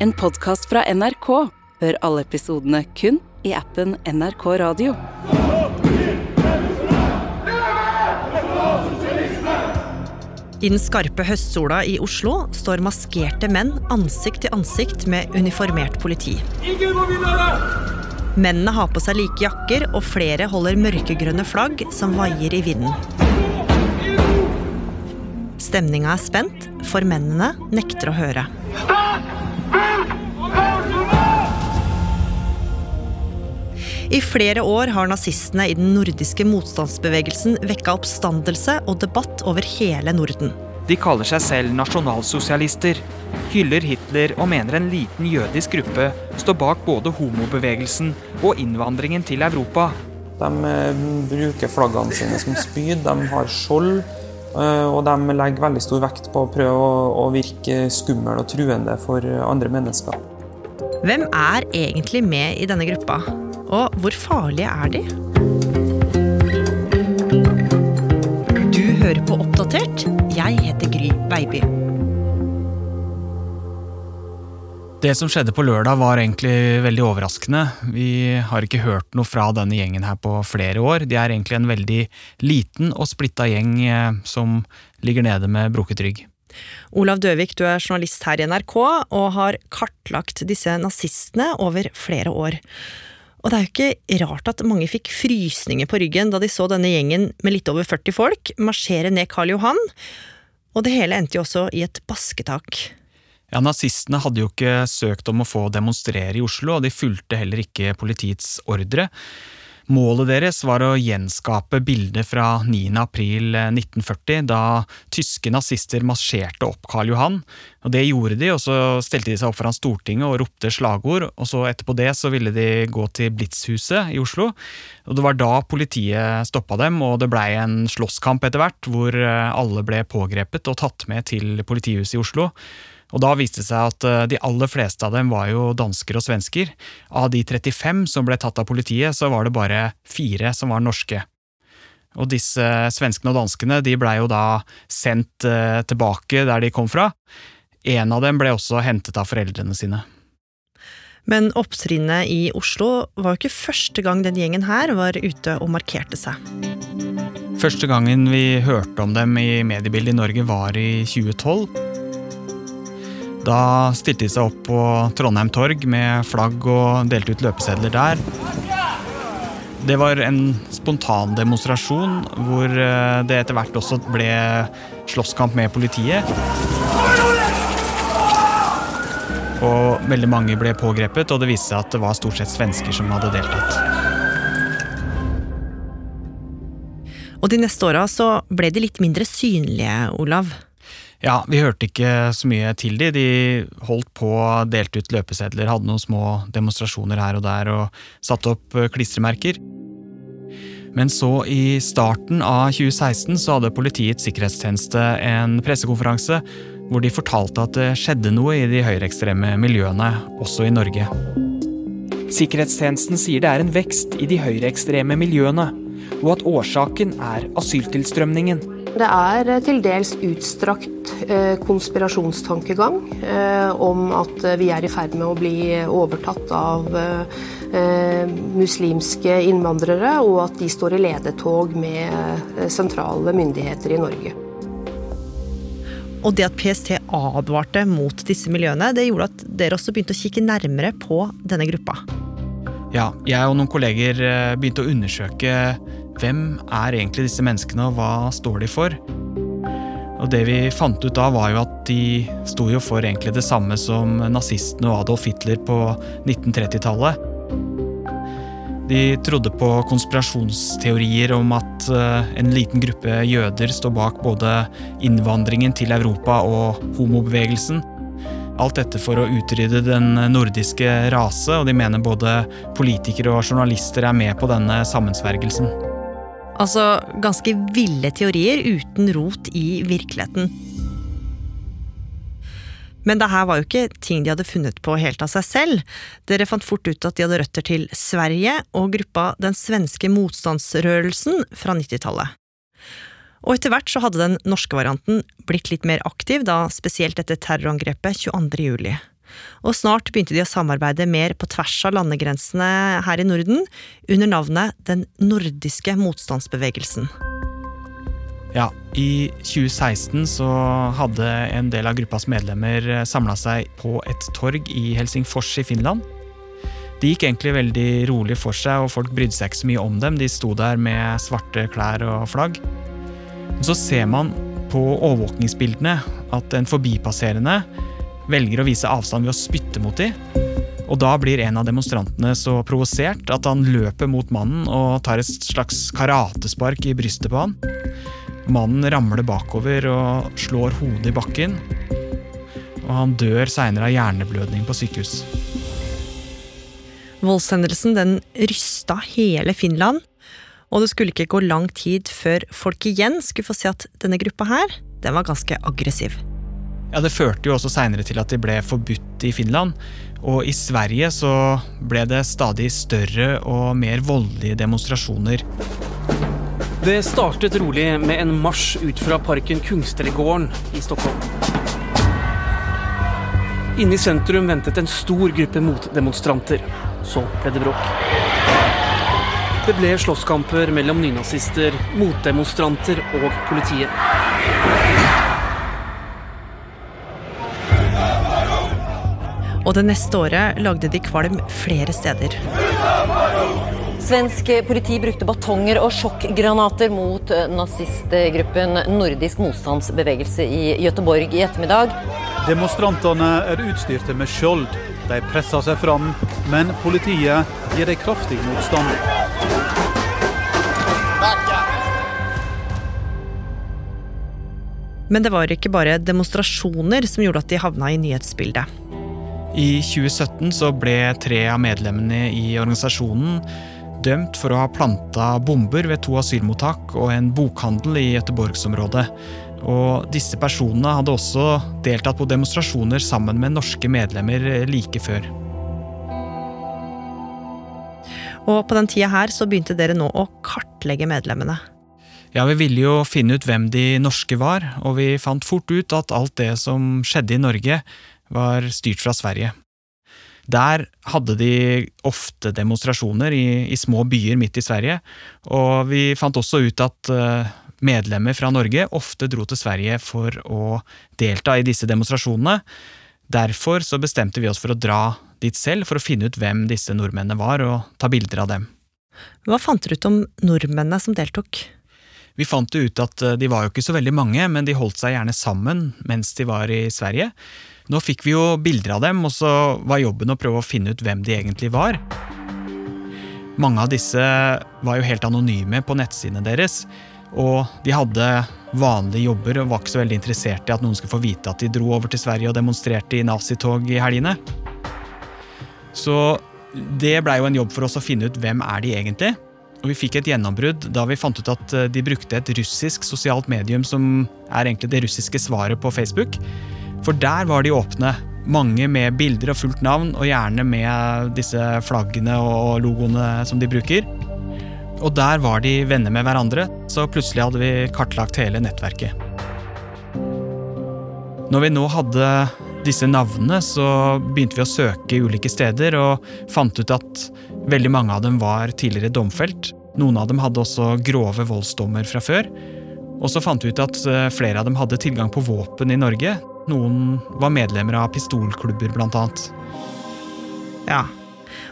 En podkast fra NRK. Hør alle episodene kun i appen NRK Radio. I den skarpe høstsola i Oslo står maskerte menn ansikt til ansikt med uniformert politi. Mennene har på seg like jakker, og flere holder mørkegrønne flagg som vaier i vinden. Stemninga er spent, for mennene nekter å høre. I flere år har nazistene i den nordiske motstandsbevegelsen vekka oppstandelse og debatt over hele Norden. De kaller seg selv nasjonalsosialister, hyller Hitler og mener en liten jødisk gruppe står bak både homobevegelsen og innvandringen til Europa. De eh, bruker flaggene sine som spyd, de har skjold. Eh, Og de legger veldig stor vekt på å prøve å- virke skummel og truende for andre mennesker. Hvem er egentlig med i denne gruppa? Og hvor farlige er de? Du hører på Oppdatert. Jeg heter Gry Baby. Det som skjedde på lørdag var egentlig veldig overraskende. Vi har ikke hørt noe fra denne gjengen her på flere år. De er egentlig en veldig liten og splitta gjeng eh, som ligger nede med brukket rygg. Olav Døvik, du er journalist her i NRK og har kartlagt disse nazistene over flere år. Og det er jo ikke rart at mange fikk frysninger på ryggen da de så denne gjengen med litt over 40 folk marsjere ned Karl Johan, og det hele endte jo også i et basketak. Ja, Nazistene hadde jo ikke søkt om å få demonstrere i Oslo, og de fulgte heller ikke politiets ordre. Målet deres var å gjenskape bildet fra 9. april 1940, da tyske nazister marsjerte opp Karl Johan. Og Det gjorde de, og så stelte de seg opp foran Stortinget og ropte slagord. og så Etterpå det så ville de gå til Blitzhuset i Oslo. og Det var da politiet stoppa dem, og det blei en slåsskamp etter hvert, hvor eh, alle ble pågrepet og tatt med til politihuset i Oslo. Og da viste det seg at eh, de aller fleste av dem var jo dansker og svensker. Av de 35 som ble tatt av politiet, så var det bare fire som var norske. Og disse svenskene og danskene de blei jo da sendt eh, tilbake der de kom fra. En av dem ble også hentet av foreldrene sine. Men opptrinnet i Oslo var jo ikke første gang den gjengen her var ute og markerte seg. Første gangen vi hørte om dem i mediebildet i Norge var i 2012. Da stilte de seg opp på Trondheim torg med flagg og delte ut løpesedler der. Det var en spontan demonstrasjon hvor eh, det etter hvert også ble slåsskamp med politiet. Og veldig mange ble pågrepet, og det viste seg at det var stort sett svensker som hadde deltatt. Og de neste åra så ble de litt mindre synlige, Olav. Ja, vi hørte ikke så mye til de. De holdt på, delte ut løpesedler, hadde noen små demonstrasjoner her og der og satte opp eh, klistremerker. Men så, i starten av 2016, så hadde Politiets sikkerhetstjeneste en pressekonferanse hvor de fortalte at det skjedde noe i de høyreekstreme miljøene, også i Norge. Sikkerhetstjenesten sier det er en vekst i de høyreekstreme miljøene, og at årsaken er asyltilstrømningen. Det er eh, til dels utstrakt eh, konspirasjonstankegang eh, om at vi er i ferd med å bli overtatt av muslimske innvandrere, og at de står i ledetog med sentrale myndigheter i Norge. Og det at PST advarte mot disse miljøene, det gjorde at dere også begynte å kikke nærmere på denne gruppa. Ja, jeg og noen kolleger begynte å undersøke hvem er egentlig disse menneskene, og hva står de for? Og det vi fant ut da, var jo at de sto jo for egentlig det samme som nazistene og Adolf Hitler på 1930-tallet. De trodde på konspirasjonsteorier om at eh, en liten gruppe jøder står bak både innvandringen til Europa og homobevegelsen. Alt dette for å utrydde den nordiske rase, og de mener både politikere og journalister er med på denne sammensvergelsen. Altså ganske ville teorier uten rot i virkeligheten. Men det her var jo ikke ting de hadde funnet på helt av seg selv. Dere fant fort ut at de hadde røtter til Sverige og gruppa Den svenske motstandsrørelsen fra 90-tallet. Og etter hvert så hadde den norske varianten blitt litt mer aktiv, da spesielt etter terrorangrepet 22. juli. Og snart begynte de å samarbeide mer på tvers av landegrensene her i Norden, under navnet Den nordiske motstandsbevegelsen. Ja, i 2016 så hadde en del av gruppas medlemmer samla seg på et torg i Helsingfors i Finland. Det gikk egentlig veldig rolig for seg, og folk brydde seg ikke så mye om dem. De sto der med svarte klær og flagg. Men så ser man på overvåkningsbildene at en forbipasserende velger å vise avstand ved å spytte mot dem. Og da blir en av demonstrantene så provosert at han løper mot mannen og tar et slags karatespark i brystet på han. Mannen ramler bakover og slår hodet i bakken. Og han dør seinere av hjerneblødning på sykehus. Voldshendelsen den rysta hele Finland, og det skulle ikke gå lang tid før folk igjen skulle få se at denne gruppa her, den var ganske aggressiv. Ja, Det førte jo også seinere til at de ble forbudt i Finland. Og i Sverige så ble det stadig større og mer voldelige demonstrasjoner. Det startet rolig med en marsj ut fra parken Kungsträdgården i Stockholm. Inne i sentrum ventet en stor gruppe motdemonstranter. Så ble det bråk. Det ble slåsskamper mellom nynazister, motdemonstranter og politiet. Og det neste året lagde de kvalm flere steder. Svensk politi brukte batonger og sjokkgranater mot eh, nazistgruppen Nordisk motstandsbevegelse i Gøteborg i ettermiddag. Demonstrantene er utstyrte med skjold. De presser seg fram, men politiet gir dem kraftig motstand. Men det var ikke bare demonstrasjoner som gjorde at de havna i nyhetsbildet. I 2017 så ble tre av medlemmene i organisasjonen dømt for å ha planta bomber ved to asylmottak og en bokhandel i Göteborgsområdet. Og disse personene hadde også deltatt på demonstrasjoner sammen med norske medlemmer like før. Og på den tida her så begynte dere nå å kartlegge medlemmene. Ja, vi ville jo finne ut hvem de norske var, og vi fant fort ut at alt det som skjedde i Norge, var styrt fra Sverige. Der hadde de ofte demonstrasjoner i, i, små byer midt i Sverige, og vi fant også ut at uh, medlemmer fra Norge ofte dro til Sverige for å delta i disse demonstrasjonene. Derfor så bestemte vi oss for å dra dit selv for å finne ut hvem disse nordmennene var, og ta bilder av dem. Hva fant dere ut om nordmennene som deltok? Vi fant ut at eh, de var jo ikke så veldig mange, men de holdt seg gjerne sammen mens de var i Sverige. Nå fikk vi jo bilder av dem, og så var jobben å prøve å finne ut hvem de egentlig var. Mange av disse var jo helt anonyme på nettsidene deres, og de hadde vanlige jobber og var ikke så veldig interessert i at noen skulle få vite at de dro over til Sverige og demonstrerte i nazitog i helgene. Så det blei jo en jobb for oss å finne ut hvem er de egentlig. Og vi fikk et gjennombrudd da vi fant ut at eh, de brukte et russisk sosialt medium som er egentlig det russiske svaret på Facebook. For der var de åpne. Mange med bilder og fullt navn, og gjerne med disse flaggene og logoene som de bruker. Og der var de venner med hverandre, så plutselig hadde vi kartlagt hele nettverket. Når vi nå hadde disse navnene, så begynte vi å søke ulike steder, og fant ut at Veldig mange av dem var tidligere domfelt. Noen av dem hadde også grove voldsdommer fra før. Og så fant vi ut at eh, flere av dem hadde tilgang på våpen i Norge. Noen var medlemmer av pistolklubber, blant annet. Ja,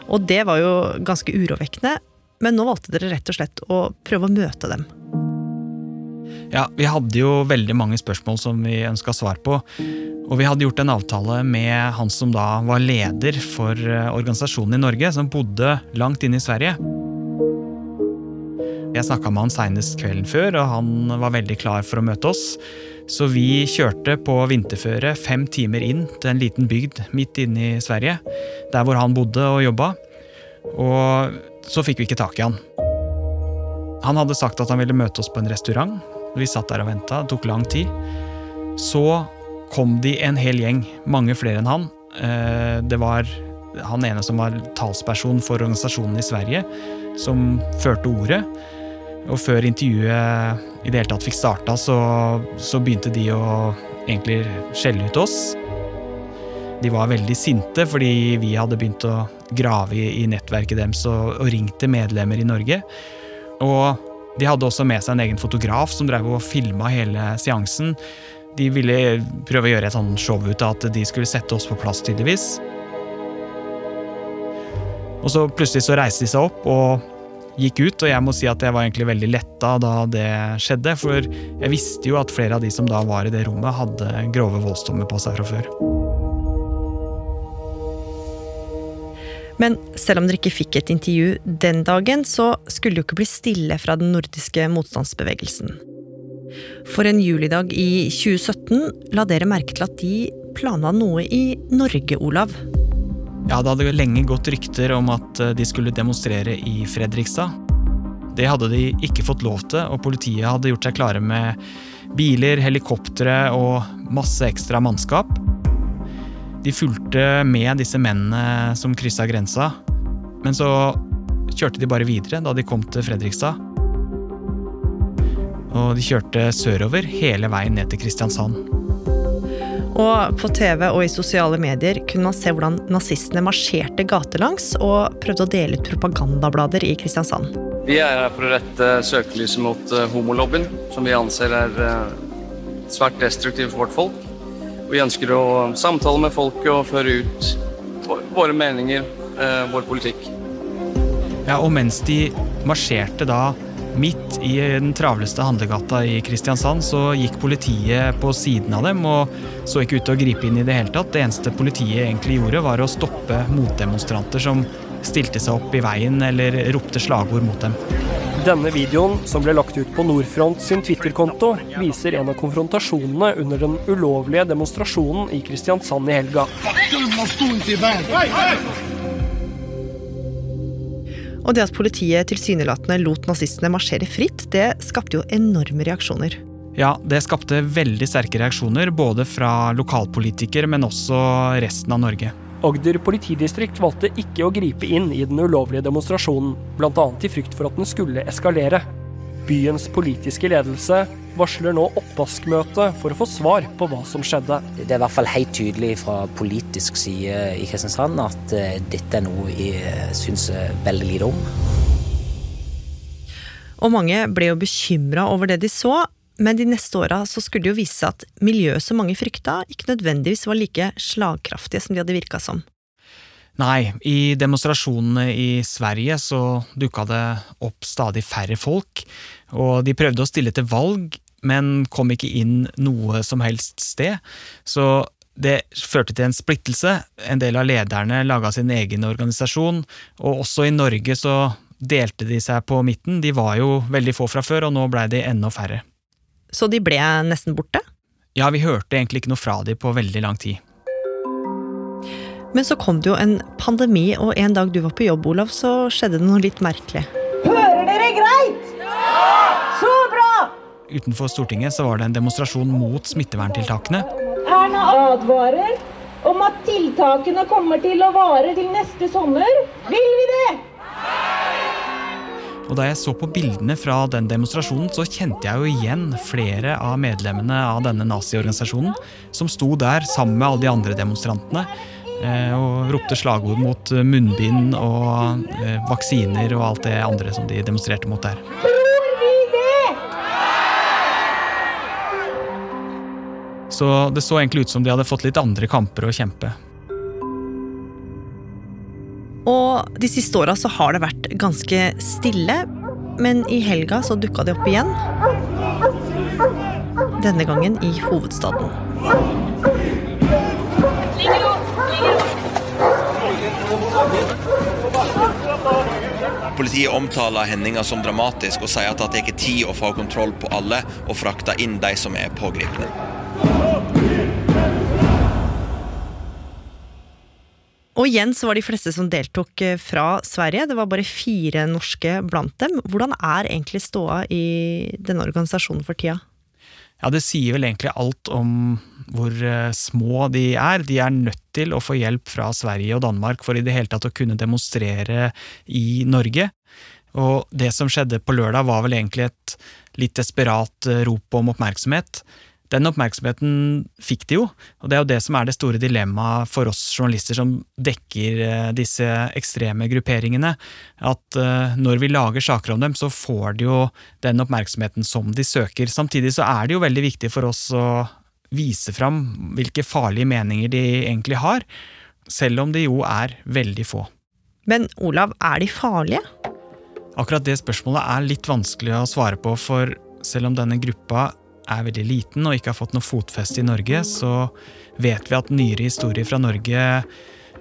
og det var jo ganske urovekkende, men nå valgte dere rett og slett å prøve å møte dem. Ja, vi hadde jo veldig mange spørsmål som vi ønska svar på. Og vi hadde gjort en avtale med han som da var leder for eh, organisasjonen i Norge, som bodde langt inne i Sverige. Jeg snakka med han seinest kvelden før, og han var veldig klar for å møte oss. Så vi kjørte på vinterføre fem timer inn til en liten bygd midt inne i Sverige. Der hvor han bodde og jobba. Og så fikk vi ikke tak i han. Han hadde sagt at han ville møte oss på en restaurant. Vi satt der og venta. Det tok lang tid. Så kom de en hel gjeng, mange flere enn han. Eh, det var han ene som var talsperson for organisasjonen i Sverige, som førte ordet. Og før intervjuet i det hele tatt fikk starta, så, så begynte de å egentlig skjelle ut oss. De var veldig sinte fordi vi hadde begynt å grave i nettverket deres og, og ringt til medlemmer i Norge. Og de hadde også med seg en egen fotograf som drev og filma hele seansen. De ville prøve å gjøre et sånn show ut av at de skulle sette oss på plass, tydeligvis. Og så plutselig så reiste de seg opp og gikk ut, og jeg må si at jeg var egentlig veldig letta da det skjedde, for jeg visste jo at flere av de som da var i det rommet, hadde grove voldsdommer på seg fra før. Men selv om dere ikke fikk et intervju den dagen, så skulle det jo ikke bli stille fra den nordiske motstandsbevegelsen. For en julidag i 2017 la dere merke til at de planla noe i Norge, Olav. Ja, Det hadde lenge gått rykter om at eh, de skulle demonstrere i Fredrikstad. Det hadde de ikke fått lov til, og politiet hadde gjort seg klare med biler, helikoptre og masse ekstra mannskap. De fulgte med disse mennene som kryssa grensa, men så kjørte de bare videre da de kom til Fredrikstad. Og de kjørte sørover hele veien ned til Kristiansand. Og på TV og i sosiale medier kunne man se hvordan nazistene marsjerte gatelangs og prøvde å dele ut propagandablader i Kristiansand. Vi er her for å rette søkelyset mot uh, homolobbyen, som vi anser er uh, svært destruktiv for vårt folk. Vi ønsker å samtale med folket og føre ut våre meninger, uh, vår politikk. Ja, og mens de marsjerte da Midt i den travleste handlegata i Kristiansand så gikk politiet på siden av dem og så ikke ut til å gripe inn i det hele tatt. Det eneste politiet egentlig gjorde, var å stoppe motdemonstranter som stilte seg opp i veien eller ropte slagord mot dem. Denne videoen, som ble lagt ut på Nordfront sin Twitter-konto, viser en av konfrontasjonene under den ulovlige demonstrasjonen i Kristiansand i helga. Og det at politiet tilsynelatende lot nazistene marsjere fritt, det skapte jo enorme reaksjoner. Ja, det skapte veldig sterke reaksjoner, både fra lokalpolitikere, men også resten av Norge. Agder politidistrikt valgte ikke å gripe inn i den ulovlige demonstrasjonen, bl.a. i frykt for at den skulle eskalere. Byens politiske ledelse varsler nå oppvaskmøte for å få svar på hva som skjedde. Det er i hvert fall helt tydelig fra politisk side i Kristiansand at eh, dette er noe vi eh, syns veldig lite om. Og mange ble jo bekymra over det de så, men de neste åra skulle det jo vise seg at miljøet som mange frykta, ikke nødvendigvis var like slagkraftige som de hadde virka som. Nei, i demonstrasjonene i Sverige så dukka det opp stadig færre folk, og de prøvde å stille til valg, men kom ikke inn noe som helst sted. Så det førte til en splittelse. En del av lederne laga sin egen organisasjon, og også i Norge så delte de seg på midten. De var jo veldig få fra før, og nå blei de enda færre. Så de ble nesten borte? Ja, vi hørte egentlig ikke noe fra de på veldig lang tid. Men så kom det jo en pandemi, og en dag du var på jobb, Olav, så skjedde det noe litt merkelig. Hører dere greit? Ja! Utenfor Stortinget så var det en demonstrasjon mot smitteverntiltakene. Erna advarer om at tiltakene kommer til å vare til neste sommer. Vil vi det? Og da jeg så på bildene fra den demonstrasjonen, så kjente jeg jo igjen flere av medlemmene av denne naziorganisasjonen som sto der sammen med alle de andre demonstrantene eh, og ropte slagord mot munnbind og eh, vaksiner og alt det andre som de demonstrerte mot der. Så det så egentlig ut som de hadde fått litt andre kamper å kjempe. Og de siste åra så har det vært ganske stille, men i helga så dukka de opp igjen. Denne gangen i hovedstaden. Politiet omtaler hendinga som dramatisk og sier at det tar tid å få kontroll på alle og frakte inn de som er pågripne. Og igjen så var de fleste som deltok eh, fra Sverige. Det var bare fire norske blant dem. Hvordan er egentlig ståa i denne organisasjonen for tida? Ja, Det sier vel egentlig alt om hvor eh, små de er. De er nødt til å få hjelp fra Sverige og Danmark for i det hele tatt å kunne demonstrere i Norge. Og det som skjedde på lørdag var vel egentlig et litt desperat eh, rop om oppmerksomhet. Den oppmerksomheten fikk de jo, og det er jo det som er det store dilemmaet for oss journalister som dekker eh, disse ekstreme grupperingene, at eh, når vi lager saker om dem, så får de jo den oppmerksomheten som de søker. Samtidig så er det jo veldig viktig for oss å vise fram hvilke farlige meninger de egentlig har, selv om de jo er veldig få. Men Olav, er de farlige? Akkurat det spørsmålet er litt vanskelig å svare på, for selv om denne gruppa er veldig liten og ikke har fått noe fotfeste i Norge, så vet vi at nyere historier fra Norge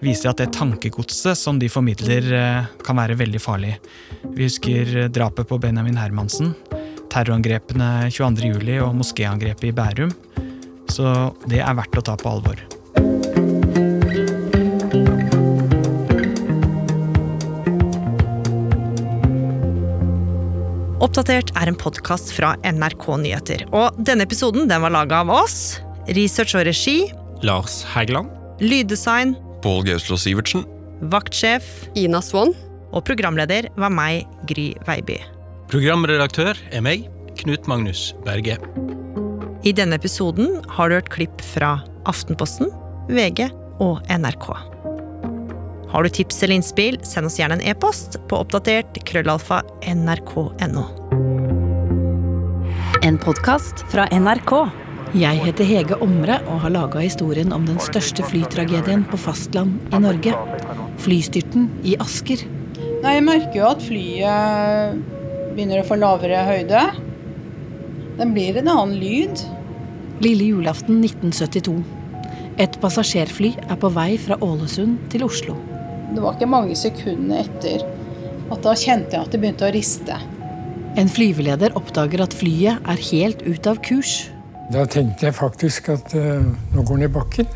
viser at det tankegodset som de formidler, eh, kan være veldig farlig. Vi husker drapet på Benjamin Hermansen, terrorangrepene 22.07. og moskéangrepet i Bærum. Så det er verdt å ta på alvor. Oppdatert er en podkast fra NRK Nyheter. Og denne episoden den var laga av oss. Research og regi Lars Hægeland. Lyddesign Pål Gauslå Sivertsen. Vaktsjef Ina Swann. Og programleder var meg, Gry Veiby. Programredaktør er meg, Knut Magnus Berge. I denne episoden har du hørt klipp fra Aftenposten, VG og NRK. Har du tips eller innspill, send oss gjerne en e-post på oppdatert krøllalfa nrk.no. En podkast fra NRK. Jeg heter Hege Omre og har laga historien om den største flytragedien på fastland i Norge. Flystyrten i Asker. Nei, Jeg merker jo at flyet begynner å få lavere høyde. Den blir en annen lyd. Lille julaften 1972. Et passasjerfly er på vei fra Ålesund til Oslo. Det var ikke mange sekundene etter at da kjente jeg at det begynte å riste. En flyveleder oppdager at flyet er helt ute av kurs. Da tenkte jeg faktisk at uh, nå går den i bakken.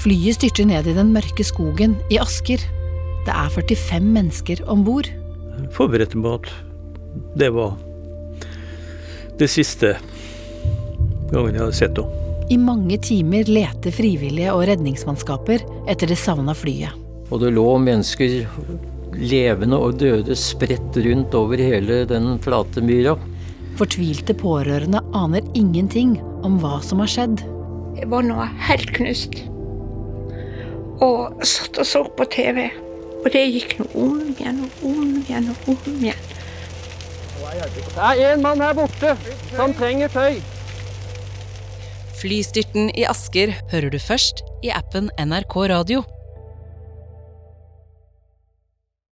Flyet styrter ned i den mørke skogen i Asker. Det er 45 mennesker om bord. Forberedte på at det var det siste gangen jeg hadde sett henne. I mange timer leter frivillige og redningsmannskaper etter det savna flyet. Og det lå mennesker, levende og døde, spredt rundt over hele den flate myra. Fortvilte pårørende aner ingenting om hva som har skjedd. Jeg var nå helt knust. Og satt og så på TV. Og det gikk nå om igjen og om igjen og om igjen. Det er en mann her borte som trenger tøy. Flystyrten i Asker hører du først i appen NRK Radio.